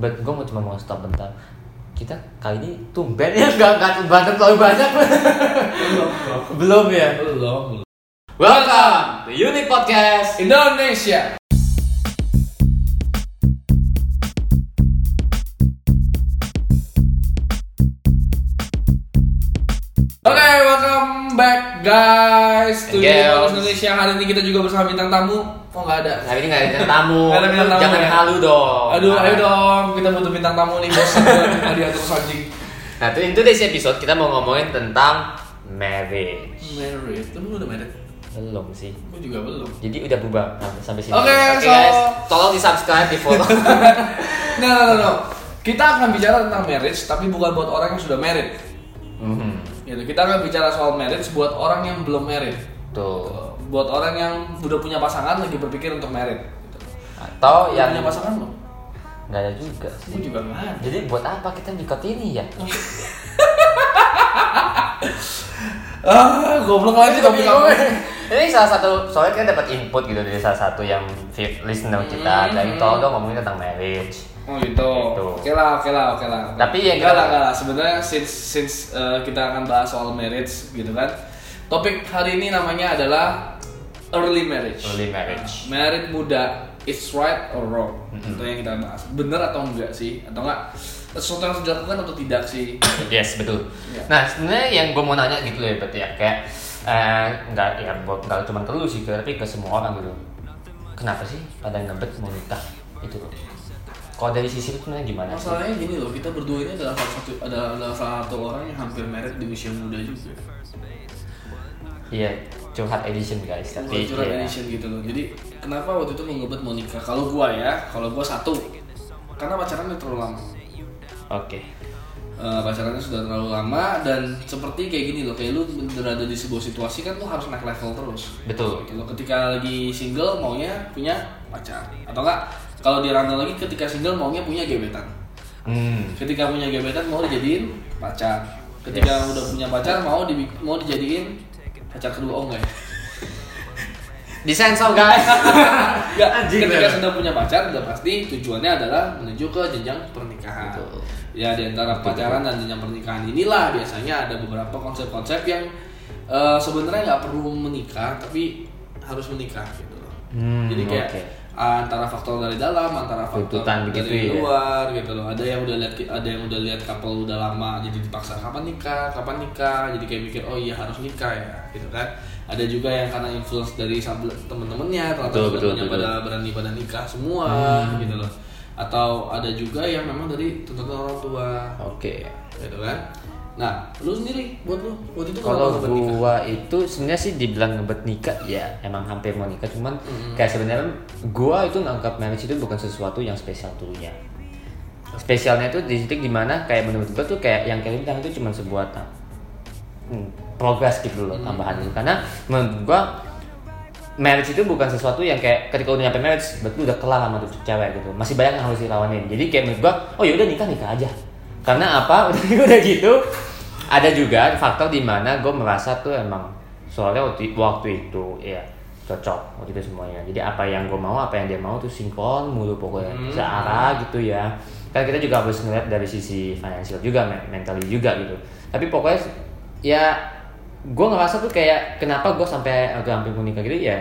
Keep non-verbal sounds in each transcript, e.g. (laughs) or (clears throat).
but gue mau cuma mau stop bentar. Kita kali ini tumben ya? (laughs) Nggak nggak berantem terlalu banyak. Belum ya? Belum. welcome to Unique Podcast Indonesia. Guys to. Podcast Indonesia. Hari ini kita juga bersama bintang tamu. Oh nggak ada. hari ini nggak ada tamu (laughs) Nggak ada bintang tamu jangan ya? halu dong Aduh, Nah, ayo dong, kita butuh bintang tamu nih bos. (laughs) Cuma diatur anjing. nah tuh in today's episode kita mau ngomongin tentang marriage Married, lu udah married? belum sih Gue juga belum. jadi udah bubar nah, sampai sini Oke, so- guys tolong di subscribe di follow (laughs) No, no, no, no. Kita akan bicara tentang marriage, tapi bukan buat orang yang sudah married. Mhm. Gitu. Kita akan bicara soal marriage buat orang yang belum married. tuh Buat orang yang udah punya pasangan lagi berpikir untuk married. Gitu. atau Yang yang punya pasangan belum? nggak ada juga Gue sih juga nggak ada. jadi buat apa kita nikah ini ya (laughs) Ah, goblok lagi topik bingung. (laughs) Ini salah satu soalnya kita dapat input gitu dari salah satu yang fit listener kita Hmm. dari tolong dong ngomongin tentang marriage. Oh gitu. Gitu. Oke lah, oke lah, oke lah. Tapi yang enggak lah, enggak lah. Sebenarnya since since uh, kita akan bahas soal marriage gitu kan. Topik hari ini namanya adalah early marriage. Early marriage. Married muda, it's right or wrong? Mhm. Itu yang kita bahas. Bener atau enggak sih? Atau enggak sesuatu yang harus dilakukan atau tidak sih? Yes betul. Ya. Nah sebenarnya yang gue mau nanya gitu ya berarti ya kayak eh, nggak ya buat nggak cuma ke lu sih tapi ke semua orang gitu. Kenapa sih pada ngebet mau nikah itu loh? Kalau dari sisi itu sebenarnya gimana? Masalahnya gini loh, kita berdua ini adalah salah satu adalah, salah satu orang yang hampir married di usia muda juga. Iya curhat edition guys tapi Cultural ya. edition gitu loh. Jadi kenapa waktu itu mau ngebet mau nikah? Kalau gua ya, kalau gua satu, karena pacarannya terlalu lama. Oke. Eh, pacarannya sudah terlalu lama dan seperti kayak gini loh, kayak lu berada di sebuah situasi kan lu harus naik level terus. Betul. Gitu. Ketika lagi single maunya punya pacar atau enggak? Kalau di ranah lagi ketika single maunya punya gebetan. Hmm. Ketika punya gebetan mau dijadiin pacar. Ketika Yes. udah punya pacar mau di, mau dijadiin pacar kedua oh enggak ya? Disensor guys. Anjing, ketika bener. sudah punya pacar udah pasti tujuannya adalah menuju ke jenjang pernikahan. Betul. Ya di antara pacaran dan jenjang pernikahan inilah biasanya ada beberapa konsep-konsep yang eh, sebenarnya nggak perlu menikah tapi harus menikah gitu loh. Hmm, Jadi kayak oke. antara faktor dari dalam, antara faktor Tuntutan begitu dari ya. luar gitu loh. Ada yang udah lihat ada yang udah lihat couple udah lama jadi dipaksa kapan nikah, kapan nikah. Jadi kayak mikir oh iya harus nikah ya gitu kan. Ada juga yang karena influence dari temen-temennya ternyata betul, temen-temennya pada berani pada nikah semua Hmm. gitu loh. Atau ada juga yang memang dari tuntutan orang tua Oke. gitu kan. Nah, lu sendiri buat lu waktu itu Kalau gua itu sebenarnya sih dibilang ngebet nikah ya emang hampir mau nikah cuman Mhm. kayak sebenarnya gua itu nganggap marriage itu bukan sesuatu yang spesial dulunya. Spesialnya itu di titik di mana kayak menurut gua tuh kayak yang kayak bilang itu cuma sebuah hmm, progres gitu loh tambahan itu karena menurut gua marriage itu bukan sesuatu yang kayak ketika udah nyampe marriage berarti udah kelar sama tuh cewek gitu. Masih banyak yang harus dilawanin. Jadi kayak menurut gua oh yaudah nikah nikah aja. Karena apa? (laughs) Udah gitu. Ada juga faktor di mana gue merasa tuh emang soalnya waktu, waktu itu ya cocok waktu itu semuanya. Jadi apa yang gue mau apa yang dia mau tuh sinkron mulu pokoknya. Hmm. searah gitu ya. Kan kita juga harus ngeliat dari sisi finansial juga men- mentally juga gitu. Tapi pokoknya ya gue ngerasa tuh kayak kenapa gue sampai agak hampir mau nikah gitu ya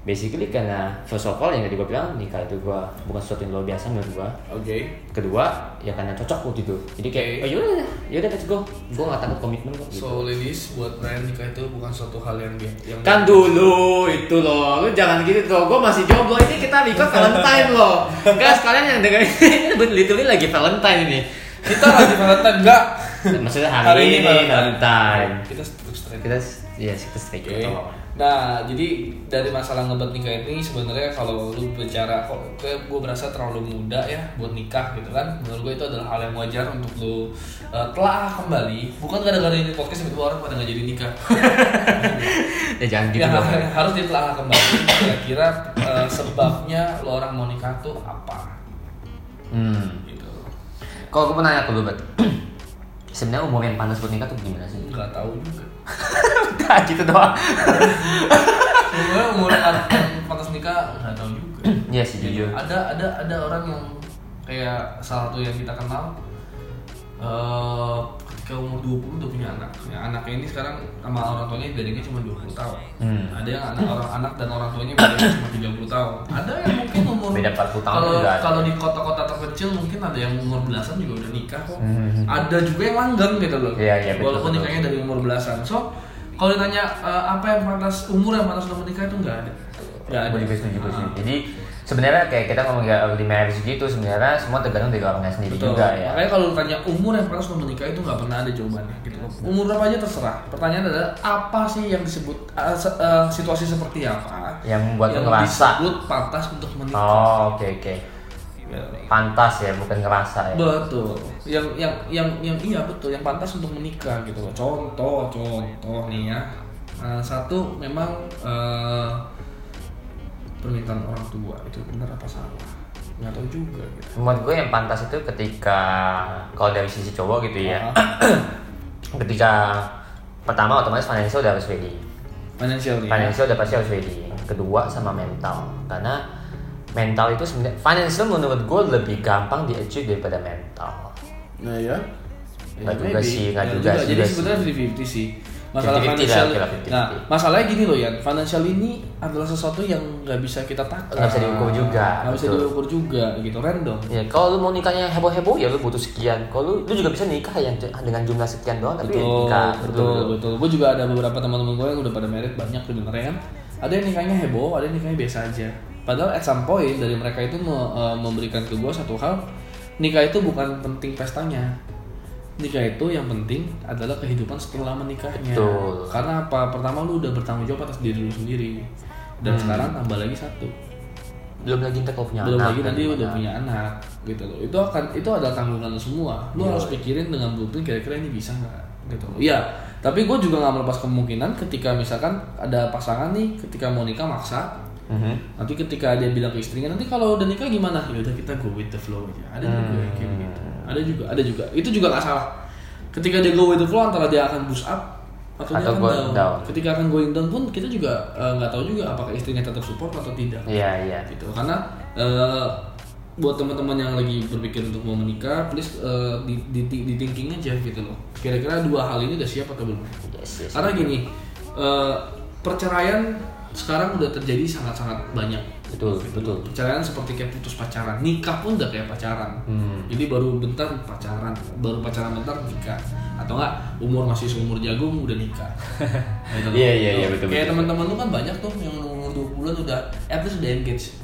basically karena first of all yang tadi gue bilang nikah itu gue bukan sesuatu yang luar biasa menurut gue Oke. kedua ya karena cocok waktu itu jadi kayak Oke. oh yaudah yaudah let's go gue gak takut komitmen kok gitu. So ladies, buat Brian nikah itu bukan suatu hal yang dia yang kan dulu itu loh lu jangan gitu tuh gue masih jomblo ini kita record Valentine loh enggak sekalian yang dengerin ini literally lagi Valentine ini kita lagi Valentine enggak? maksudnya hari, ini, Valentine Kita tetap straight. Kita ya kita kita ngomong. Nah, jadi dari masalah ngebet nikah ini sebenarnya kalau lu bicara kok kayak gue berasa terlalu muda ya buat nikah gitu kan. Menurut gue itu adalah hal yang wajar untuk lu uh, telah kembali. Bukan gara-gara ini podcast tiba-tiba orang pada nggak jadi nikah. (laughs) ya jangan gitu ya, dong (laughs) harus ditelaah kembali. Kira-kira uh, sebabnya lu orang mau nikah tuh apa? hmm. Gitu. kalau gue mau nanya ke lu bet (clears throat) sebenarnya umur yang panas buat nikah tuh gimana sih Nggak tahu juga. Udah gitu doang. Sebenarnya umur pantas nikah nggak tahu juga. Iya sih jujur. Ada ada ada orang yang kayak salah satu yang kita kenal eh ketika umur 20 udah punya anak. Ya, anaknya ini sekarang sama orang tuanya bedanya cuma 20 tahun. Hmm. ada yang anak orang anak dan orang tuanya bedanya cuma 30 tahun. Ada yang Beda 40 tahun kalau kalau di kota-kota terkecil mungkin ada yang umur belasan juga udah nikah kok Hmm. ada juga yang langgeng gitu loh Iya, iya, betul, walaupun betul. nikahnya dari umur belasan so kalau ditanya eh, apa yang pantas umur yang pantas untuk menikah itu nggak ada nggak ada Gue juga setuju, gue Ah. setuju. Jadi sebenarnya kayak kita ngomong early marriage gitu sebenarnya semua tergantung dari orangnya sendiri Betul. juga ya. Makanya kalau ditanya umur yang pantas untuk menikah itu nggak pernah ada jawabannya gitu. Umur berapa aja terserah. Pertanyaan adalah apa sih yang disebut uh, se- uh, situasi seperti apa Yang membuat yang ngerasa. disebut pantas untuk menikah. Oh, oke oke. Ya. Pantas ya, bukan ngerasa ya. Betul. Yang yang yang yang iya betul yang pantas untuk menikah gitu loh. Contoh contoh nih ya. Uh, satu memang uh, permintaan orang tua itu benar apa salah? Nggak tahu juga gitu. Menurut gue yang pantas itu ketika kalau dari sisi cowok gitu ya. Ah, (clears throat) ketika pertama otomatis financial udah harus ready. financial nih. ya. Financial udah pasti harus ready. Kedua sama mental. Karena mental itu sebenarnya financial menurut gue lebih gampang di achieve daripada mental. Nah ya. Nggak juga maybe. sih, Nggak juga sih, Jadi juga sebenarnya 50-50 sih. Masalah 50-50 lah, financial. oke lah, 50-50. Nah, masalahnya gini loh ya, financial ini adalah sesuatu yang nggak bisa kita takar. Nggak bisa diukur juga, Nggak bisa betul. diukur juga gitu, random. Ya, kalau lu mau nikahnya heboh-heboh ya lu butuh sekian. Kalau lu, lu juga bisa nikah yang dengan jumlah sekian doang tapi Betul, nikah. betul, betul. Gue juga ada beberapa teman-teman gue yang udah pada merit banyak sebenarnya kan. Ada yang nikahnya heboh, ada yang nikahnya biasa aja. Padahal at some point dari mereka itu me- eh, memberikan ke gue satu hal, nikah itu bukan penting pestanya. Nikah itu yang penting adalah kehidupan setelah menikahnya. Betul. Karena apa? Pertama lu udah bertanggung jawab atas diri lu sendiri. Dan Hmm. sekarang tambah lagi satu. Belum lagi ntar punya Belum anak. lagi kan nanti udah punya anak gitu loh. Itu akan itu adalah tanggungan lu semua. Lu Iya. harus pikirin dengan blueprint kira-kira ini bisa nggak gitu. loh. Iya, tapi gue juga nggak melepas kemungkinan ketika misalkan ada pasangan nih ketika mau nikah maksa Mhm. nanti ketika dia bilang ke istrinya nanti kalau udah nikah gimana ya udah kita go with the flow aja ada juga yang kayak gitu ada juga ada juga itu juga nggak salah ketika dia go with the flow antara dia akan boost up atau, dia Atau akan going down. down. ketika akan going down pun kita juga eh, nggak tahu juga apakah istrinya tetap support atau tidak Iya, iya. gitu karena eh, buat teman-teman yang lagi berpikir untuk mau menikah please eh, di, di, di, di thinking aja gitu loh kira-kira dua hal ini udah siap atau belum Yes, yes. karena gini eh, perceraian sekarang udah terjadi sangat-sangat banyak Betul, betul. perceraian seperti kayak putus pacaran. Nikah pun udah kayak pacaran. Hmm. jadi baru bentar pacaran. Baru pacaran bentar nikah. Atau enggak umur masih seumur jagung udah nikah. (laughs) Iya, iya, iya, betul, kayak teman-teman lu kan banyak tuh yang umur 20 bulan udah at least udah engage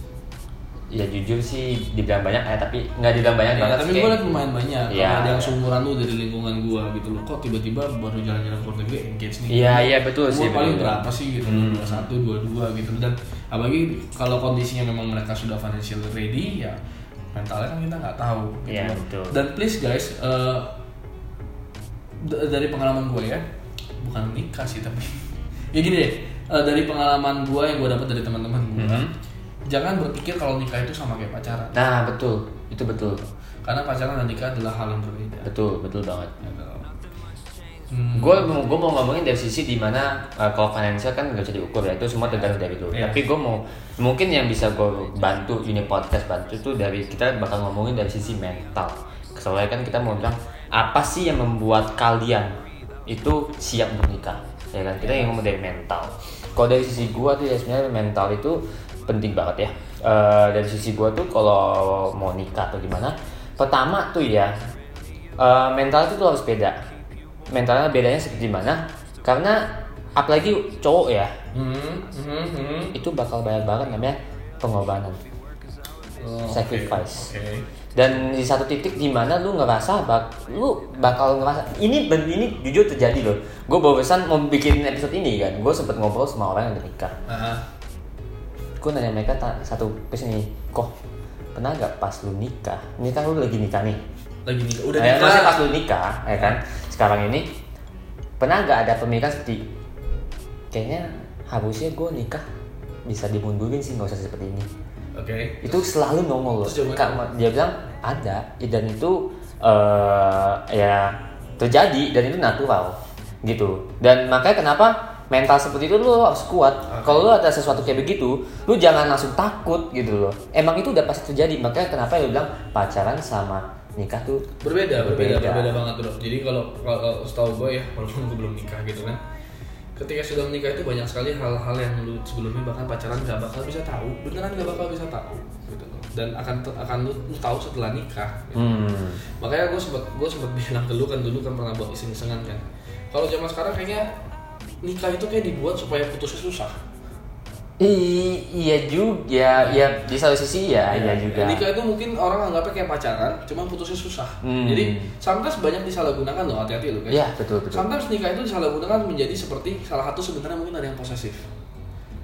Ya jujur sih dibilang banyak ya tapi nggak dibilang banyak Ya, banget tapi sih, gue liat lumayan banyak. Kalau ada yang seumuran lu dari lingkungan gue gitu loh kok tiba-tiba baru jalan-jalan ke luar negeri engage nih Iya, iya, betul sih, paling betul. berapa sih gitu Hmm. satu dua dua gitu dan apalagi kalau kondisinya memang mereka sudah financial ready ya mentalnya kan kita nggak tahu gitu Iya, loh. betul. dan please guys d- dari pengalaman gue ya bukan nikah sih tapi (laughs) ya gini deh eh, dari pengalaman gue yang gue dapat dari teman-teman gue Mhm. Jangan berpikir kalau nikah itu sama kayak pacaran Nah, betul. Itu betul. karena pacaran dan nikah adalah hal yang berbeda Betul, betul banget. Gitu. Hmm. Gue mau gue mau ngomongin dari sisi di mana uh, kalau financial kan nggak bisa diukur ya itu semua tergantung dari lu. Iya. Tapi gue mau mungkin yang bisa gue bantu ini podcast bantu itu dari kita bakal ngomongin dari sisi mental. Soalnya kan kita mau bilang apa sih yang membuat kalian itu siap untuk nikah ya kan kita yang ngomong dari mental. Kalau dari sisi gue tuh ya sebenarnya mental itu penting banget ya. Eh, dari sisi gue tuh kalau mau nikah atau gimana, pertama tuh ya eh, mental itu tuh harus beda mentalnya bedanya seperti mana karena apalagi cowok ya Hmm, hmm, hmm. itu bakal banyak banget namanya pengorbanan Oh, Sacrifice. Oke. dan di satu titik di mana lu ngerasa bak lu bakal ngerasa ini ini jujur terjadi loh gue barusan mau bikin episode ini kan gue sempet ngobrol sama orang yang nikah Nah, gue nanya mereka satu ke sini kok pernah gak pas lu nikah? Ini kan lu lagi nikah nih. Lagi nih udah nikah. maksudnya pas lu nikah ya kan? Sekarang ini pernah nggak ada pemikiran seperti kayaknya harusnya gue nikah bisa dimundurin sih nggak usah seperti ini. Oke. itu selalu nongol loh. Dia bilang ada. Dan itu eh, ya terjadi dan itu natural gitu. Dan makanya kenapa mental seperti itu lu harus kuat. Kalau lu ada sesuatu kayak begitu lu jangan langsung takut gitu loh. Emang itu udah pasti terjadi makanya kenapa lu bilang pacaran sama nikah tuh berbeda berbeda Berbeda. berbeda banget bro. Jadi kalau kalau setahu gue ya walaupun gue belum nikah gitu kan ketika sudah menikah itu banyak sekali hal-hal yang lu sebelumnya bahkan pacaran nggak bakal bisa tahu. Beneran nggak bakal bisa tahu gitu loh. Dan akan akan lu, lu tahu setelah nikah gitu. hmm. makanya gue sempet gue sempet (laughs) bilang ke lu kan dulu kan pernah buat iseng-isengan kan. Kalau zaman sekarang kayaknya nikah itu kayak dibuat supaya putusnya susah I- iya juga ya di satu sisi ya iya juga Nikah itu mungkin orang anggapnya kayak pacaran, cuma putusnya susah. Hmm. Jadi sometimes banyak disalahgunakan loh, hati-hati loh guys. Iya, betul, betul. Sometimes nikah itu disalahgunakan menjadi seperti salah satu sebenarnya mungkin ada yang posesif.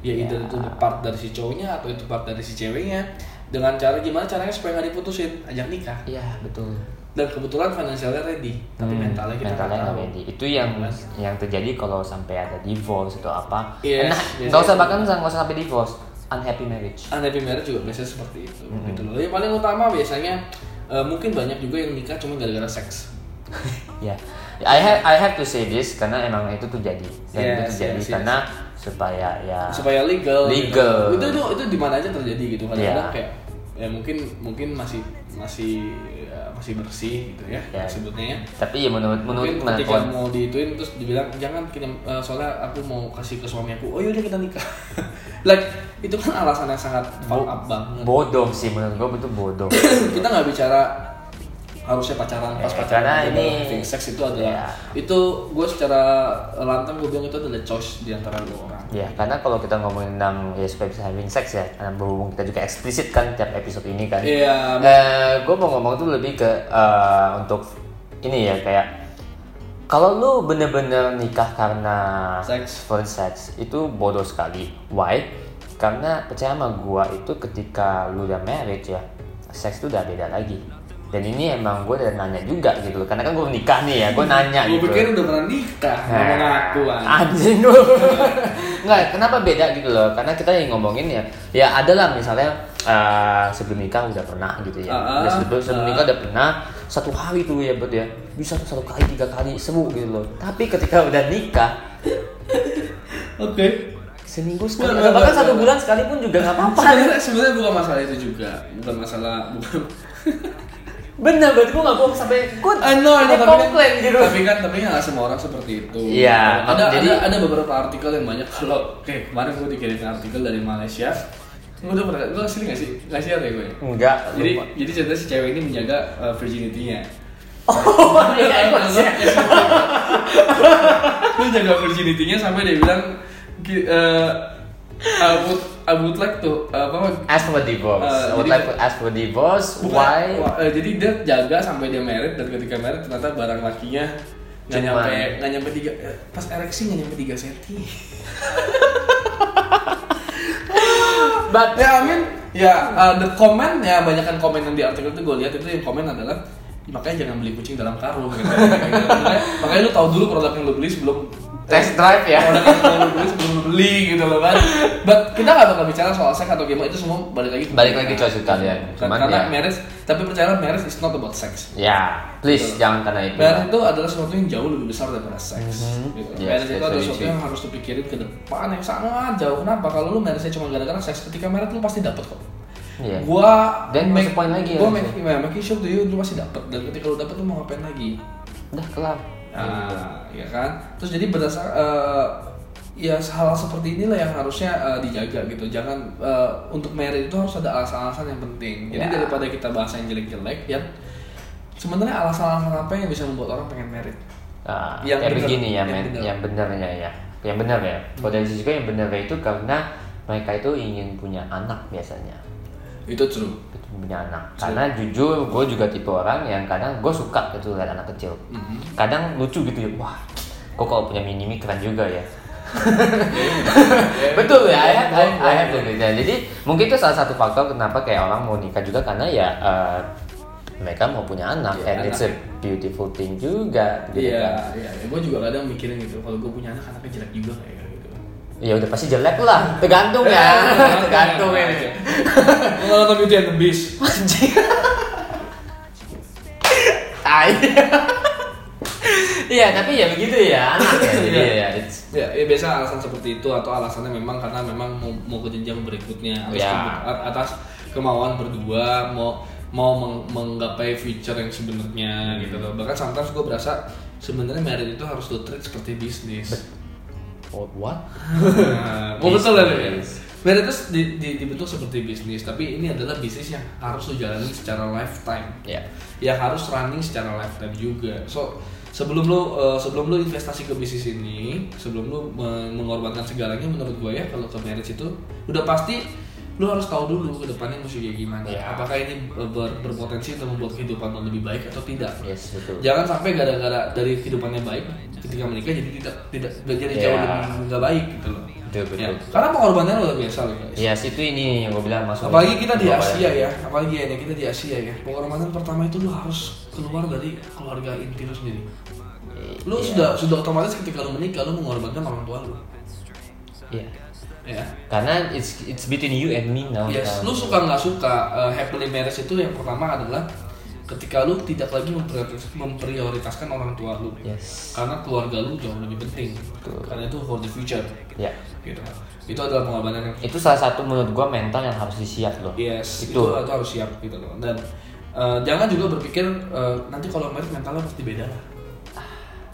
Ya, either itu part dari si cowoknya atau itu part dari si ceweknya. Dengan cara gimana caranya supaya nggak diputusin, ajak nikah. iya betul Dan kebetulan finansialnya ready, tapi Hmm, mentalnya kita mentalnya nggak ready. itu yang Mas. yang terjadi kalau sampai ada divorce atau apa Yes, nah biasanya nggak usah bahkan nggak usah sampai divorce unhappy marriage Unhappy marriage juga biasanya seperti itu Hmm. gitu loh. Yang paling utama biasanya eh, mungkin banyak juga yang nikah cuma gara-gara seks. (laughs) ya I have I have to say this karena emang itu terjadi dan itu Yes, terjadi yes, yes. karena supaya ya supaya legal Legal. gitu. itu itu itu di mana aja terjadi gitu kadang-kadang Iya. kayak ya mungkin mungkin masih masih masih bersih gitu ya, Ya. sebutnya ya. Tapi ya menurut menurut mungkin menurut ketika mau diituin terus dibilang jangan kirim eh, soalnya aku mau kasih ke suami aku. Oh yaudah kita nikah. (laughs) Like itu kan alasan yang sangat fuck up banget. bodoh sih menurut gue itu bodoh. (coughs) Kita nggak bicara harusnya pacaran pas Ya, pacaran adalah ini- having sex itu adalah Ya. itu gue secara lantang gue bilang itu adalah choice di antara dua orang ya karena kalau kita ngomongin tentang ya supaya bisa having sex ya karena berhubung kita juga eksplisit kan tiap episode ini kan Iya, eh gue mau ngomong tuh lebih ke eh, untuk ini ya kayak kalau lu bener-bener nikah karena Seks. for sex itu bodoh sekali. Why? Karena percaya sama gua itu ketika lu udah married ya, seks itu udah beda lagi. Dan ini emang gue udah nanya juga gitu, karena kan gue nikah nih ya, gue nanya gue gitu. pikir udah pernah nikah ngomong aku anjing. lu (laughs) nggak kenapa beda gitu loh karena kita yang ngomongin ya ya ada lah misalnya eh, sebelum nikah udah pernah gitu ya Udah sebelum, sebelum ah. nikah udah pernah satu hari tuh ya bet ya bisa tuh satu kali tiga kali seru gitu loh tapi ketika udah nikah Oke. seminggu sekali atau bahkan satu bulan sekalipun juga nggak apa-apa Sebenarnya sebenarnya bukan masalah itu juga, bukan masalah bukan. (laughs) bener berarti gue nggak bohong sampai gue know, I know, tapi kan, komplain gitu tapi kan tapi kan nggak semua orang seperti itu. Iya, ada jadi- ada ada beberapa artikel yang banyak kalau kayak kemarin gue dikirimin artikel dari Malaysia. Gue udah pernah, gue asli nggak sih nggak share ya gue. enggak Jadi lupa. jadi cerita si cewek ini menjaga uh, virginity-nya. oh (laughs) iya gua share. Dia jaga virginity-nya sampai dia bilang eh, I would I would like to uh, apa ask for divorce. Eh, I would jadi- like to ask for divorce. Bukan, why? eh, jadi dia jaga sampai dia married dan ketika married ternyata barang lakinya nggak nyampe nggak nyampe tiga eh, pas ereksi nggak nyampe tiga senti. (laughs) but ya amin ya uh, the comment ya banyak kan komen yang di artikel itu gue lihat itu yang komen adalah makanya jangan beli kucing dalam karung. Gitu. makanya, (laughs) makanya lu tahu dulu produk yang lu beli sebelum test drive ya. produk yang lu beli sebelum lu beli gitu loh kan but kita nggak bakal bicara soal seks atau gimana itu semua balik lagi Balik lagi choice kalian. Kan- Cuman karena ya. marriage tapi percayalah marriage is not about sex Ya, please Betul. jangan karena itu. Marriage itu adalah sesuatu yang jauh lebih besar daripada seks. Mhm. Gitu. Yes, marriage itu adalah sesuatu yang harus dipikirin ke depan yang sangat jauh. Kenapa? Kalau lu marriage cuma gara-gara seks, ketika marriage lu pasti dapet kok. Iya. Gua Dan the point lagi Gua ya? make, yeah, making sure to you lu pasti dapet dan ketika lu dapet lu mau ngapain lagi? Udah kelar. Nah, ya kan? Terus jadi berdasar eh, ya hal seperti inilah yang harusnya eh, dijaga gitu. Jangan eh, untuk marriage itu harus ada alasan-alasan yang penting. Jadi Ya. daripada kita bahas yang jelek-jelek ya sebenarnya alasan-alasan apa yang bisa membuat orang pengen married? Nah, Yang kayak bener, begini ya, yang men, yang benernya ya. Yang benar ya. Dari sisi gue yang benernya itu karena mereka itu ingin punya anak biasanya. Itu true. Itu punya anak. Karena jujur gue juga tipe orang yang kadang gue suka gitu lihat anak kecil. Mhm. Kadang lucu gitu ya. Wah, kok kalau punya mini mi keren juga ya. Ya, (laughs) Betul ya, I have, I, I have to. Nah, Jadi mungkin itu salah satu faktor kenapa kayak orang mau nikah juga karena ya eh, mereka mau punya anak Iya, and it's a anak. beautiful thing juga gitu Iya, kan. iya. Ya, gue juga kadang mikirin gitu. Kalau gue punya anak, anaknya jelek juga kayak gitu. Ya udah pasti jelek lah, tergantung ya, (laughs) tergantung (laughs) ini. Kalau nonton Beauty and the Beast, Anjing. Iya, tapi ya begitu ya, anak ya. Jadi Iya. ya, Ya, ya biasa alasan seperti itu atau alasannya memang karena memang mau, mau ke jenjang berikutnya atas, Ya. ke- atas kemauan berdua mau mau meng- menggapai future yang sebenarnya gitu loh. Bahkan sometimes gue berasa sebenarnya married itu harus lo treat seperti bisnis. Oh, what? (laughs) Nah, oh betul ya. Itu di- di- dibentuk seperti bisnis, tapi ini adalah bisnis yang harus lo jalanin secara lifetime. Ya. yang harus running secara lifetime juga. So sebelum lu uh, sebelum lu investasi ke bisnis ini, sebelum lu me- mengorbankan segalanya, menurut gue ya kalau ke marriage itu udah pasti lu harus tahu dulu ke depannya mesti kayak gimana. Ya. Apakah ini uh, ber- berpotensi untuk membuat kehidupan lu lebih baik atau tidak? Yes, betul. Jangan sampai gara-gara dari kehidupannya baik ketika menikah jadi tidak tidak jadi Ya. jauh lebih nggak baik gitu loh. Betul, betul. Ya. Karena pengorbanannya luar biasa loh guys. Yes, itu ini yang gue bilang masuk. Apalagi kita di Asia ya, apalagi ya kita di Asia ya. Pengorbanan pertama itu lu harus keluar dari keluarga inti lu sendiri. Lu Iya. sudah sudah otomatis ketika lu menikah lu mengorbankan orang tua lu. Iya. Ya. Karena it's it's between you and me now. Yes, lu suka nggak suka uh, happily marriage itu yang pertama adalah ketika lu tidak lagi memprioritas- memprioritaskan orang tua lu. Yes. Karena keluarga lu jauh lebih penting. Betul. Karena itu for the future. Ya. Gitu. Itu adalah pengorbanan yang Itu salah satu menurut gue mental yang harus disiap loh. Yes, itu, Itu. itu harus siap gitu loh. Dan eh, jangan juga berpikir eh, nanti kalau married mentalnya pasti beda lah.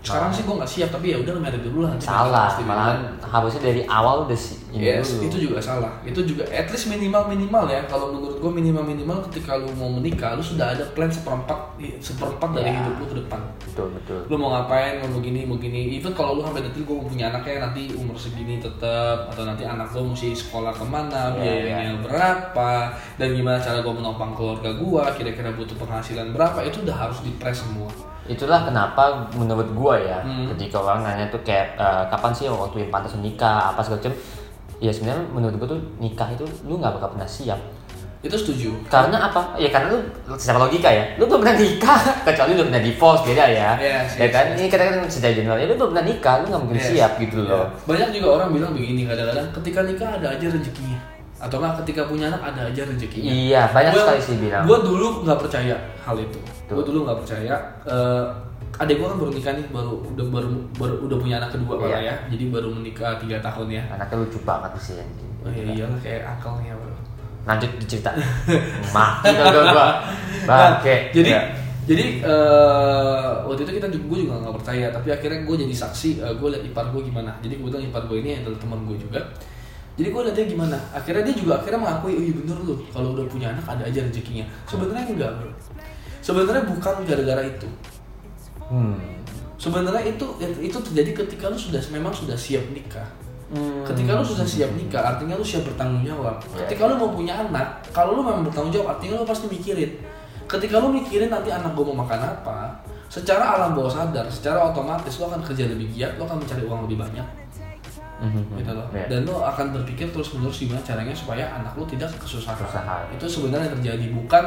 Sekarang sih gue nggak siap, tapi ya udah married dulu lah. Salah, pasti malahan harusnya dari awal udah sih. ini Yes, dulu. itu juga salah. Itu juga at least minimal minimal ya. Kalau menurut gue minimal minimal ketika lu mau menikah, lu sudah ada plan seperempat seperempat dari Ya. hidup lu ke depan. Betul betul. Lu mau ngapain, mau begini, mau begini. Even kalau lu sampai nanti gue mau punya anaknya nanti umur segini tetap atau nanti anak lu mesti sekolah ke mana, Ya, biayanya berapa, dan gimana cara gue menopang keluarga gue, kira-kira butuh penghasilan berapa, itu udah harus di semua. Itulah kenapa menurut gua ya, Hmm. ketika orang nanya tuh kayak eh, kapan sih waktu yang pantas nikah apa segala macam. Ya sebenarnya menurut gua tuh nikah itu lu nggak bakal pernah siap. Itu setuju. Karena apa? Ya karena lu secara logika ya, lu belum pernah nikah (laughs) kecuali lu pernah divorce beda ya. Yes, ya yes, kan? yes. Ini kata-kata secara general ya lu belum pernah nikah, lu nggak mungkin Yes. siap gitu loh. Banyak juga orang bilang begini kadang-kadang ketika nikah ada aja rezekinya. Atau enggak ketika punya anak ada aja rezekinya. Iya, banyak Gua- sekali sih bilang. Gue dulu nggak percaya hal itu. Gue dulu nggak percaya. Eh, adik gue kan baru nikah nih, baru udah baru, baru udah punya anak kedua malah Iya. ya. Jadi baru menikah tiga tahun ya. Anaknya lucu banget sih anjing. Oh iya iyalah kayak angkelnya bro. Lanjut dicerita. (laughs) Mati gua gua. Bangke. Nah, jadi Ya. jadi eh, waktu itu kita juga gue juga nggak percaya tapi akhirnya gue jadi saksi gue liat ipar gue gimana jadi kebetulan ipar gue ini adalah teman gue juga jadi gue liatnya gimana akhirnya dia juga akhirnya mengakui oh iya bener loh kalau udah punya anak ada aja rezekinya sebenarnya enggak bro sebenarnya bukan gara-gara itu Hmm. sebenarnya itu itu terjadi ketika lu sudah memang sudah siap nikah Hmm. Ketika lu sudah siap nikah, artinya lu siap bertanggung jawab. Ya. Ketika lu mau punya anak, kalau lu memang bertanggung jawab, artinya lu pasti mikirin. Ketika lu mikirin nanti anak gue mau makan apa, secara alam bawah sadar, secara otomatis lu akan kerja lebih giat, lu akan mencari uang lebih banyak, Mhm. gitu loh. Ya. Dan lu akan berpikir terus menerus gimana caranya supaya anak lu tidak kesusahan. Kesusahan. Itu sebenarnya yang terjadi bukan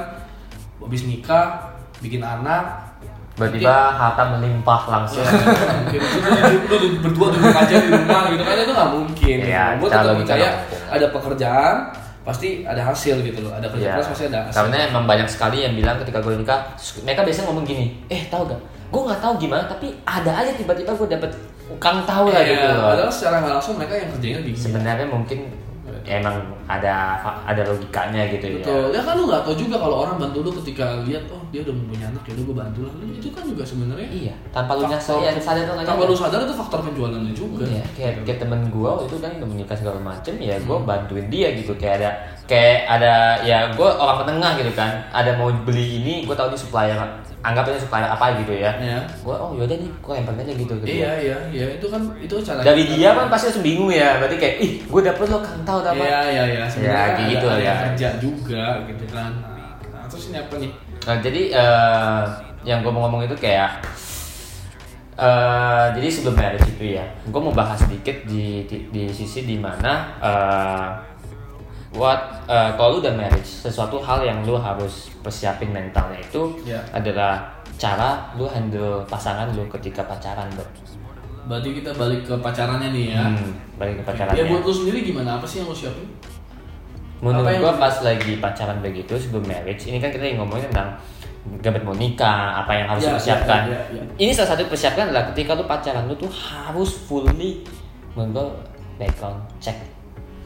habis nikah, bikin anak, Tiba-tiba harta melimpah langsung. mungkin itu lu, berdua duduk aja di rumah gitu kan itu nggak mungkin Iya, gue tetap percaya ada pekerjaan pasti ada hasil gitu loh ada kerja Iya. keras pasti ada hasil Karena emang banyak sekali yang bilang ketika gue nikah, mereka biasanya ngomong gini, eh tau gak? Gue nggak tahu gimana, tapi ada aja tiba-tiba gue dapet ukang tahu lah Iya, gitu. loh. padahal secara nggak langsung mereka yang kerjanya lebih gila. Sebenarnya mungkin emang ada ada logikanya gitu betul. Ya. ya kan lu nggak tahu juga kalau orang bantu lu ketika lihat oh dia udah mau punya anak ya udah gue bantu lah. Itu kan juga sebenarnya Iya, tanpa lu faktor- nyadar, ya, sadar tuh tanpa lu sadar. itu faktor penjualannya juga. Iya, kayak, kayak temen gue waktu itu kan udah menikah segala macem ya gue Hmm. bantuin dia gitu. Kayak ada kayak ada ya gue orang penengah gitu kan. Ada mau beli ini gue tahu ini supplier anggapnya supplier apa gitu ya. Iya. gue oh yaudah nih gue lempar aja gitu dia. iya iya iya. Itu kan itu cara dari dia kan pasti langsung bingung ya. Berarti kayak ih gue dapet lo kan tahu apa? Iya iya iya. Sebenarnya ada- gitu ada ya. kerja juga gitu kan. Nah, terus ini apa nih? Nah, jadi eh, yang gue mau ngomong itu kayak eh, jadi sebelum marriage itu ya, gue mau bahas sedikit di di, di sisi di mana eh what eh, kalau lu udah marriage sesuatu hal yang lu harus persiapin mentalnya itu Ya. adalah cara lu handle pasangan lu ketika pacaran bro. Berarti kita balik ke pacarannya nih ya. Hmm, balik ke pacarannya. Ya buat lu sendiri gimana? Apa sih yang lu siapin? Menurut Apa yang- gua pas lagi pacaran begitu sebelum marriage, ini kan kita lagi ngomongin tentang Gabet mau nikah, apa yang harus Ya, dipersiapkan. ya, ya, ya. Ini salah satu persiapkan adalah ketika lu pacaran lu tuh harus fully menurut background check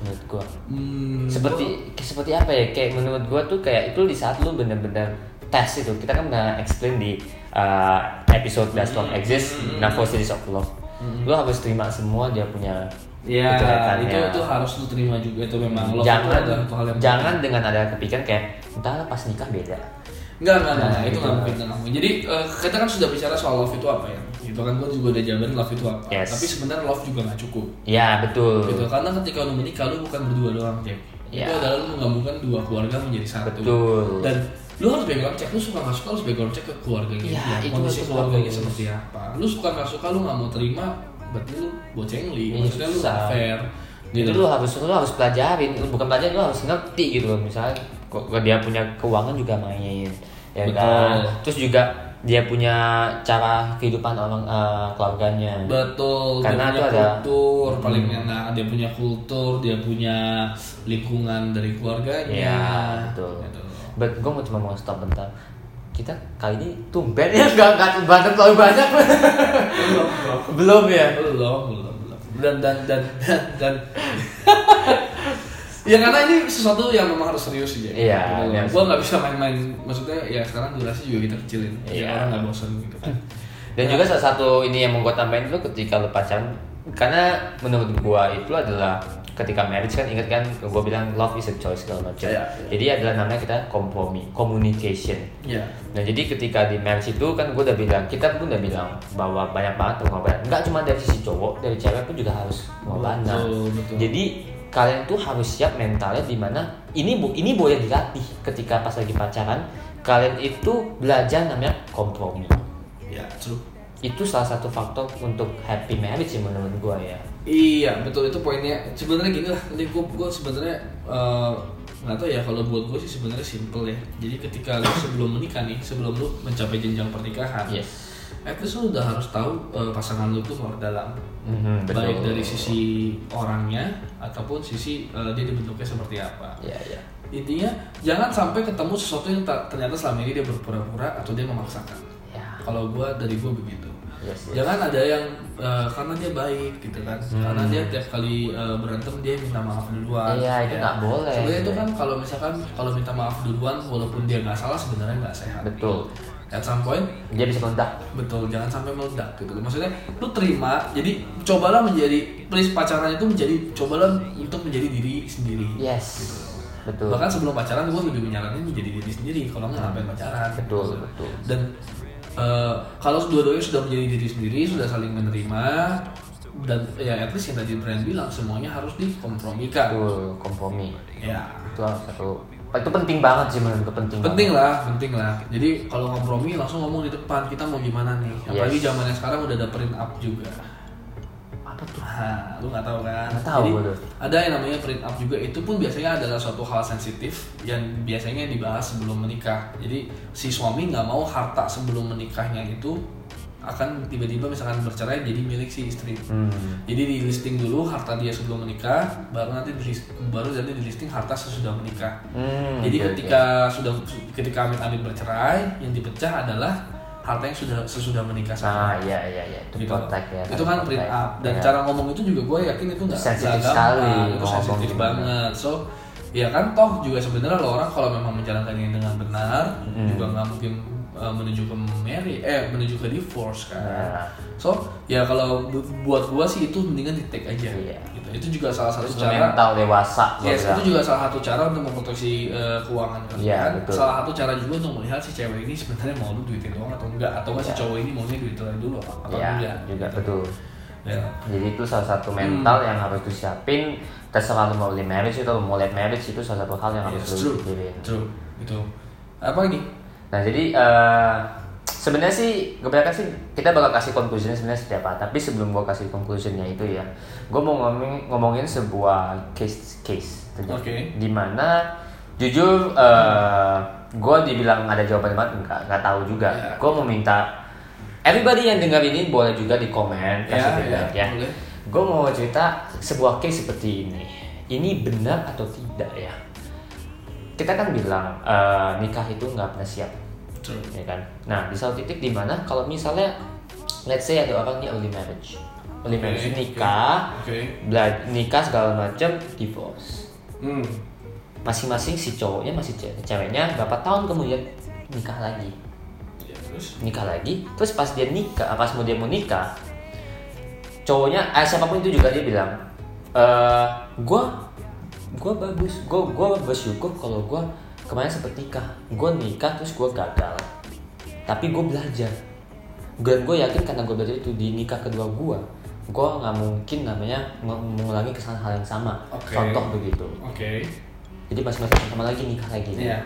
menurut gua. Hmm, Seperti seperti apa ya? Kayak menurut gua tuh kayak itu di saat lu bener-bener tes itu. Kita kan pernah explain di uh, episode Does Love Exist, Hmm. Nah for Series of Love. Lu harus terima semua dia punya Ya, kejelekannya. itu itu harus lu terima juga itu memang love jangan itu hal yang jangan dengan ada kepikiran kayak entah pas nikah beda Enggak, enggak, enggak, Nah, itu gitu. nggak mungkin, nggak mungkin. Jadi eh, kita kan sudah bicara soal love itu apa ya? Itu kan gue juga udah jabarin love itu apa. Yes. Tapi sebenarnya love juga nggak cukup. ya betul Gitu. Karena ketika lu menikah lu bukan berdua doang, Jack. Ya. Itu adalah lu menggabungkan dua keluarga menjadi satu. Betul. Dan lu harus background check, lu suka nggak suka harus background check ke keluarganya Ya, itu Kondisi keluarganya bagus. seperti apa. Lu suka nggak suka lu nggak mau terima, berarti lu bocengli. Iya, Maksudnya lu susah. fair. itu lu harus lu harus pelajarin lu bukan pelajarin lu harus ngerti gitu loh misalnya kok kok dia punya keuangan juga main ya Betul. kan terus juga dia punya cara kehidupan orang eh, keluarganya Betul, Karena dia itu punya ada- kultur Hmm. paling enak, dia punya kultur, dia punya lingkungan dari keluarganya. ya betul Gitu. but gue mau cuma mau stop bentar kita kali ini tumben ya nggak nggak berantem terlalu banyak belum, belum, belum ya belum, belum, belum. Dan dan dan dan, dan (laughs) ya karena ini sesuatu yang memang harus serius sih. Jack. Iya, Gitu. Gua nggak bisa main-main. Maksudnya ya sekarang durasi juga kita kecilin. Iya. orang nggak bosan gitu kan. Dan juga salah satu ini yang mau gue tambahin itu ketika lu pacaran karena menurut gua itu adalah ketika marriage kan ingat kan gua bilang love is a choice segala macam. Iya, iya. Jadi adalah namanya kita kompromi, communication. Iya. Nah jadi ketika di marriage itu kan gue udah bilang kita pun udah bilang bahwa banyak banget pengorbanan. Nggak cuma dari sisi cowok, dari cewek pun juga harus pengorbanan. Jadi kalian tuh harus siap mentalnya di mana ini bu ini boleh dilatih ketika pas lagi pacaran kalian itu belajar namanya kompromi. Ya, true. itu salah satu faktor untuk happy marriage sih menurut gua ya. Iya betul itu poinnya. Sebenarnya gini lah ini gue gue sebenarnya eh, nggak tahu ya kalau buat gue sih sebenarnya simple ya. Jadi ketika lu sebelum menikah nih sebelum lu mencapai jenjang pernikahan yes at least lu udah harus tahu eh, pasangan lu tuh luar dalam. Mhm, betul. baik dari sisi orangnya ataupun sisi eh, dia dibentuknya seperti apa. Ya ya intinya jangan sampai ketemu sesuatu yang ternyata selama ini dia berpura-pura atau dia memaksakan. Ya. Kalau gue dari gue begitu. Yes, yes. jangan ada yang eh, karena dia baik gitu kan. Karena dia tiap kali eh, berantem dia minta maaf duluan. Iya, itu nggak boleh. sebenarnya itu kan kalau misalkan kalau minta maaf duluan walaupun dia nggak salah sebenarnya nggak sehat. Betul at some point dia bisa meledak. betul jangan sampai meledak gitu maksudnya lu terima jadi cobalah menjadi please pacaran itu menjadi cobalah untuk menjadi diri sendiri. Yes Gitu. betul. Bahkan sebelum pacaran gue lebih menyarankan menjadi diri sendiri kalau nggak ngapain pacaran. Betul, Gitu. betul. dan eh, kalau dua-duanya sudah menjadi diri sendiri sudah saling menerima dan ya at least yang tadi Brian bilang semuanya harus dikompromikan. Betul kompromi. Ya. Itu salah satu itu penting banget sih menurut gua, penting penting banget. lah penting lah jadi kalau kompromi langsung ngomong di depan kita mau gimana nih apalagi Yes. zamannya sekarang udah ada print up juga apa tuh Nah, lu nggak tahu kan? Nggak tahu Jadi, ada yang namanya print up juga. Itu pun biasanya adalah suatu hal sensitif yang biasanya dibahas sebelum menikah. Jadi si suami nggak mau harta sebelum menikahnya itu akan tiba-tiba misalkan bercerai jadi milik si istri. hmm. Jadi di listing dulu harta dia sebelum menikah, baru nanti di baru nanti di listing harta sesudah menikah. Hmm, Jadi oke, ketika sudah ketika amit-amit bercerai, yang dipecah adalah harta yang sudah sesudah menikah oke. saja nah iya iya iya itu gitu. protect ya itu kan print up dan Iya. cara ngomong itu juga gue yakin itu nggak Sensitif sekali itu sensitif gimana. banget so ya kan toh juga sebenarnya lo orang kalau memang menjalankannya dengan benar Hmm. juga nggak mungkin uh, menuju ke marry eh menuju ke divorce kan Ya. so ya kalau bu- buat gue sih itu mendingan di take aja Iya. gitu. itu juga salah satu Terus cara mental dewasa gua Yes, itu juga salah satu cara untuk memproteksi uh, keuangan kalian. Iya, betul. Salah satu cara juga untuk melihat si cewek ini sebenarnya mau lu duitin doang atau enggak atau enggak si Iya. cowok ini maunya duitin dulu apa atau Iya, enggak. juga gitu. betul Ya. jadi itu salah satu mental Hmm. yang harus disiapin terserah lu mau beli marriage itu mau lihat marriage itu salah satu hal yang harus Yes, lu pikirin True. Itu. Apa lagi? Nah jadi eh, sebenarnya sih kebanyakan sih kita bakal kasih conclusionnya sebenarnya seperti apa. Tapi sebelum gua kasih conclusionnya itu ya, gua mau ngomongin, ngomongin sebuah case case Oke. Di mana jujur eh gua dibilang ada jawaban banget enggak nggak tahu juga. Ya. Gua mau minta everybody yang dengar ini boleh juga di komen kasih Ya, feedback ya, ya. boleh. Gue mau cerita sebuah case seperti ini. Ini benar atau tidak ya? Kita kan bilang eh, nikah itu nggak pernah siap Betul. ya kan nah di satu titik di mana kalau misalnya let's say ada orang yang early marriage early marriage Oke, nikah Oke. bela- nikah segala macam divorce Hmm. masing-masing si cowoknya masih ce- ceweknya berapa tahun kemudian nikah lagi Ya, terus. nikah lagi terus pas dia nikah pas mau dia mau nikah cowoknya eh, siapa pun itu juga dia bilang eh gue gue bagus gue gue bersyukur kalau gue kemarin sempet nikah gue nikah terus gue gagal tapi gue belajar dan gue yakin karena gue belajar itu di nikah kedua gue gue nggak mungkin namanya mengulangi kesalahan hal yang sama Oke. contoh begitu Oke. jadi masing-masing sama lagi nikah lagi Iya.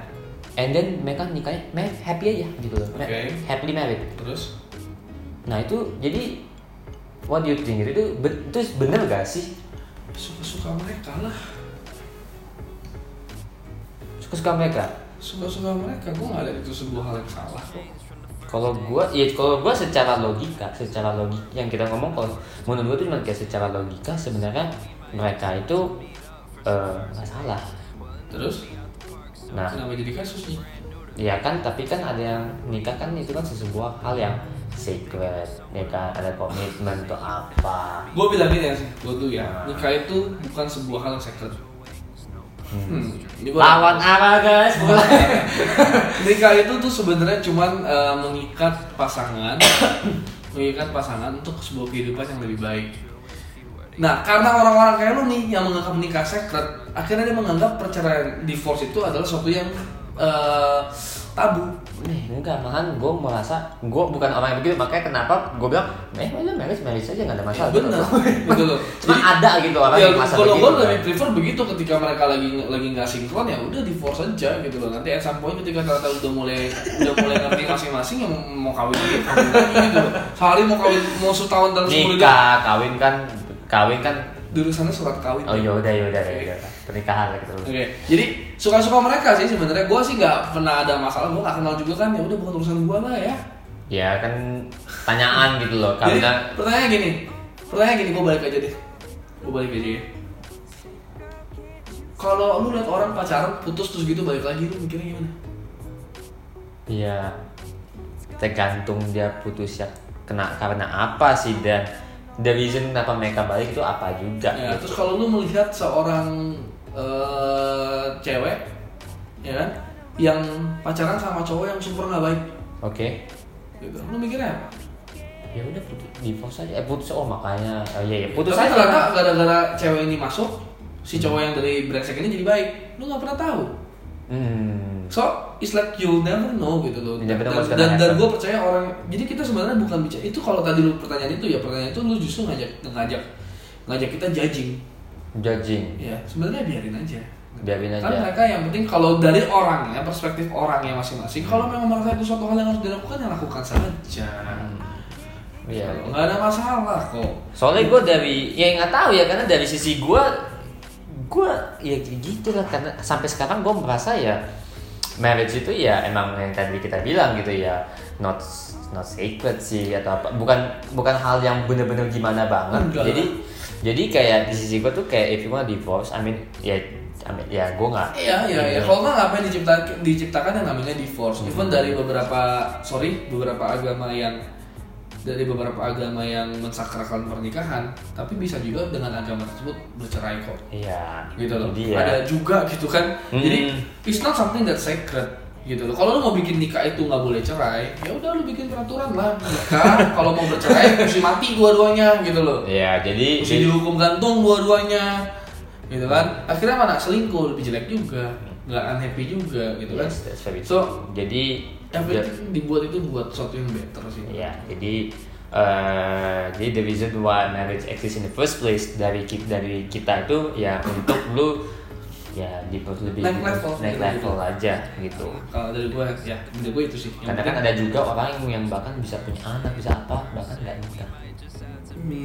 and then mereka nikahnya me- happy aja gitu loh Oke. happily married Terus. nah itu jadi what do you think itu itu bener gak sih Suka-suka mereka lah. Suka-suka mereka Suka-suka mereka. Gue nggak lihat itu sebuah hal yang salah kok. kalau gua ya kalau gua secara logika secara logika yang kita ngomong kalau menurut gua itu cuma kayak secara logika sebenarnya mereka itu eh, nggak salah Terus. nah Kenapa jadi kasus nih? ya kan tapi kan ada yang nikah kan itu kan sebuah hal yang secret ya kan ada komitmen atau apa Gue bilang gini ya sih, gue tuh ya, nikah itu bukan sebuah hal yang secret. Hmm. lawan apa guys (laughs) nikah itu tuh sebenarnya cuman eh, mengikat pasangan, (coughs) mengikat pasangan untuk sebuah kehidupan yang lebih baik. Nah, karena orang-orang kayak lu nih yang menganggap nikah secret, akhirnya dia menganggap perceraian divorce itu adalah sesuatu yang eh, tabu. Nih, enggak, malahan gue merasa gue bukan orang yang begitu, makanya kenapa gue bilang, eh, udah marriage marriage aja nggak ada masalah. Ya, bener, gitu loh. (laughs) (laughs) Cuma Jadi- ada gitu orang ya, yang masa kalau gue kan. lebih prefer begitu ketika mereka lagi lagi nggak sinkron ya udah divorce aja gitu loh nanti at some point ketika ternyata udah mulai udah mulai ngerti masing-masing yang mau kawin lagi kawin lagi gitu loh sehari mau kawin mau setahun dalam sepuluh tahun Nikah, kawin kan, kawin kan, dulu sana surat kawin oh yaudah yaudah yaudah, pernikahan lah gitu. Oke, jadi suka-suka mereka sih sebenarnya. Gue sih nggak pernah ada masalah. Gue nggak kenal juga kan. Ya udah bukan urusan gue lah ya. Ya kan tanyaan gitu loh, Jadi karena pertanyaan gini, pertanyaan gini, gue balik aja deh. Gue balik aja ya. Kalau lu lihat orang pacaran putus terus gitu balik lagi, lu mikirnya gimana? ya tergantung dia putus ya kena karena apa sih dan the reason kenapa mereka balik itu apa juga. Ya, gitu. terus kalau lu melihat seorang eh, cewek, ya kan, yang pacaran sama cowok yang super nggak baik, Oke. gitu, lu mikirnya apa? Ya udah putus divorce aja. Eh putus oh makanya oh, iya iya putus Tapi aja. ternyata gara-gara cewek ini masuk, si cowok yang dari brengsek ini jadi baik. Lu nggak pernah tahu. Hmm. So, it's like you'll never know gitu loh. You Dan, dan, dan gue percaya orang, jadi kita sebenarnya bukan bicara itu kalau tadi lu pertanyaan itu ya pertanyaan itu lu justru ngajak ngajak ngajak kita judging. Judging. Ya, sebenarnya biarin aja. Biarin Kan aja. mereka yang penting kalau dari orangnya, perspektif orangnya masing-masing, kalau memang merasa itu suatu hal yang harus dilakukan ya lakukan saja. Iya. Nggak ada masalah kok. Soalnya gue dari ya nggak tahu ya karena dari sisi gue gue ya gitu lah karena sampai sekarang gue merasa ya marriage itu ya emang yang tadi kita bilang gitu ya not not sacred sih atau apa bukan bukan hal yang bener-bener gimana banget Enggak. jadi jadi kayak di sisi gue tuh kayak if you want divorce I mean ya I mean, ya gue nggak Iya iya iya. Kalau nggak ngapain diciptakan diciptakan yang namanya divorce. Even dari beberapa sorry beberapa agama yang dari beberapa agama yang mensakrakan pernikahan, tapi bisa juga dengan agama tersebut bercerai kok. iya Gitu loh. Jadi ya, Ada juga gitu kan. Hmm. Jadi it's not something that sacred gitu loh. Kalau lu mau bikin nikah itu nggak boleh cerai, ya udah lu bikin peraturan lah nikah. (laughs) Kalau mau bercerai mesti mati dua-duanya gitu loh. ya jadi Mesti dihukum gantung dua-duanya gitu kan akhirnya mana selingkuh lebih jelek juga nggak unhappy juga gitu kan Yes, very so jadi everything dibuat itu buat sesuatu yang better sih Ya, jadi eh jadi the reason why marriage exists in the first place dari kita dari kita itu ya untuk lu ya di lebih Naik level. naik level aja gitu. kalau dari gue ya dari gue itu sih Karena kan ada juga orang yang, yang bahkan bisa punya anak bisa apa bahkan nggak nikah.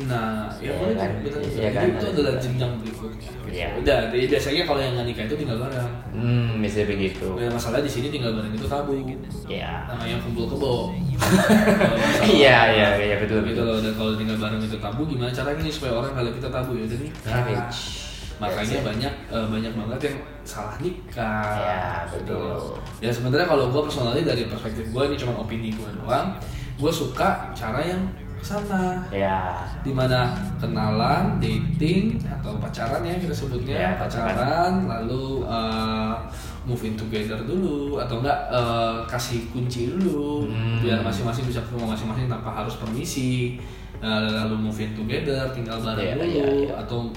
Nah, ya Iya boleh kan, benar iya Jadi kan, itu ada adalah jenjang berikutnya. Iya. Udah, jadi biasanya kalau yang nggak nikah itu tinggal bareng. Hmm, bisa begitu. Ya, masalah di sini tinggal bareng itu tabu. Ya. Namanya kumpul kebo. (laughs) Kalau Iya, iya, iya betul betul. loh dan kalau tinggal bareng itu tabu gimana caranya nih supaya orang kalau kita tabu ya jadi Marriage. makanya Yes, banyak eh, banyak banget yang salah nikah Ya, betul. ya sebenarnya kalau gue personally dari perspektif gue ini cuma opini gue doang gue suka cara yang sana ya. Di mana kenalan, dating atau pacaran ya kita sebutnya. Ya, pacaran. pacaran, lalu uh, move in together dulu. Atau enggak uh, kasih kunci dulu. Hmm. biar masing-masing bisa ke rumah masing-masing tanpa harus permisi. Uh, lalu move in together tinggal bareng Iya, dulu. iya, iya. atau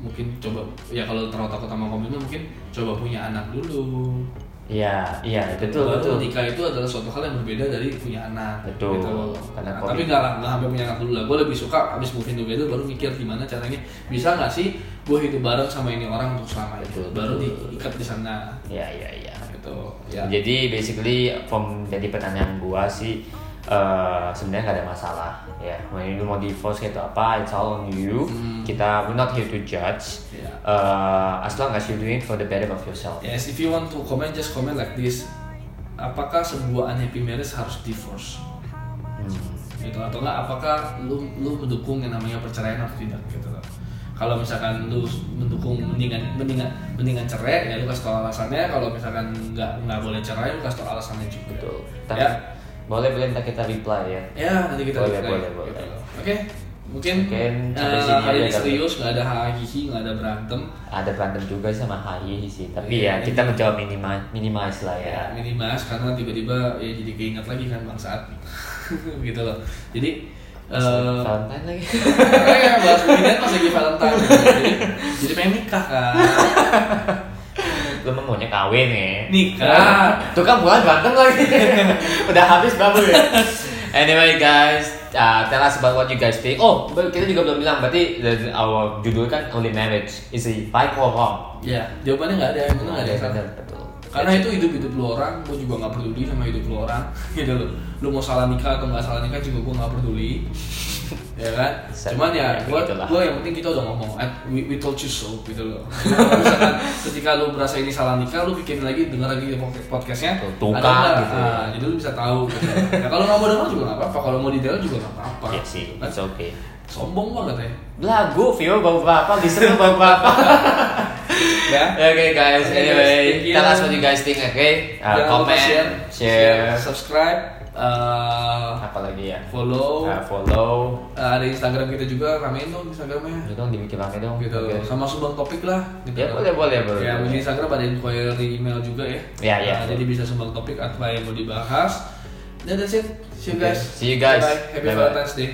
mungkin coba ya kalau terlalu takut sama komitmen mungkin coba punya anak dulu iya iya betul Baru betul nikah itu adalah suatu hal yang berbeda dari punya anak. Betul. Gitu. Karena Nah, tapi nggak nggak sampai punya anak dulu lah. Gue lebih suka abis moving together baru mikir gimana caranya bisa nggak sih gue hidup bareng sama ini orang untuk selamanya. Betul, Baru diikat di sana. iya iya iya Gitu. Ya. Jadi basically from jadi pertanyaan gua sih eh, sebenarnya nggak ada masalah ya. Mau lu mau divorce gitu apa, it's all on you. Hmm. Kita we're not here to judge. Ya. Eh, as long as you doing it for the better of yourself. Yes, if you want to comment, just comment like this. Apakah sebuah unhappy marriage harus divorce? Hmm. gitu atau enggak apakah lu lu mendukung yang namanya perceraian atau tidak gitu loh kalau misalkan lu mendukung mendingan mendingan mendingan cerai ya lu kasih tau alasannya kalau misalkan nggak nggak boleh cerai lu kasih tau alasannya juga Betul. Tapi ya boleh boleh ntar kita reply ya. ya nanti kita Boleh, reply, boleh, gitu boleh. loh. oke mungkin Mungkin sampai sini hari ini serius nggak ada hahihi nggak ada berantem Ada berantem juga sama HI sih. Tapi Iya, ya kita mencoba minima minimalis lah ya. ya minimas karena tiba-tiba ya jadi keinget lagi kan bang saat (laughs) gitu loh jadi eh, Valentine lagi. Makanya bahas beginian pas lagi Valentine Jadi, jadi pengen nikah kan (laughs) Lu mah maunya kawin ya. Nikah Tuh kan bukan berantem lagi. (laughs) Udah habis babu ya. Anyway guys, uh, tell us about what you guys think. Oh, kita juga belum bilang berarti the- our judul kan only marriage is it right or wrong? Ya jawabannya nggak ada yang benar nggak ada yang betul. Karena itu hidup-hidup lu orang, gue juga nggak peduli sama hidup lu orang (laughs) gitu loh Lu mau salah nikah atau nggak salah nikah juga gue nggak peduli (laughs) ya kan cuman ya Ya, gue begitulah. gue yang penting kita udah ngomong "Eh, we, we told you so gitu loh misalkan (laughs) ketika lu berasa ini salah nikah lu bikin lagi denger lagi podcast- podcastnya ada tukar gitu. Ah, jadi lu bisa tahu gitu. ya kalau nggak mau denger juga nggak apa-apa kalau mau denger juga nggak apa-apa Ya sih, Kan? it's okay. Sombong banget ya Lagu, viewer baru berapa, listener baru berapa. (laughs) ya okay guys, Okay, guys, anyway, you. tell us what you guys think, okay? Uh, comment, share, subscribe uh, apa lagi ya? follow Uh, follow, Uh, ada Instagram kita juga ramein dong Instagramnya itu dong dibikin rame dong. gitu Oke. sama sumbang topik lah gitu Ya, boleh, boleh, boleh, ya boleh. di Instagram ada inquiry email juga ya Ya, ya. Nah, jadi bisa sumbang topik apa yang mau dibahas dan that's it see you Okay, guys see you guys. bye happy Bye-bye. Valentine's Day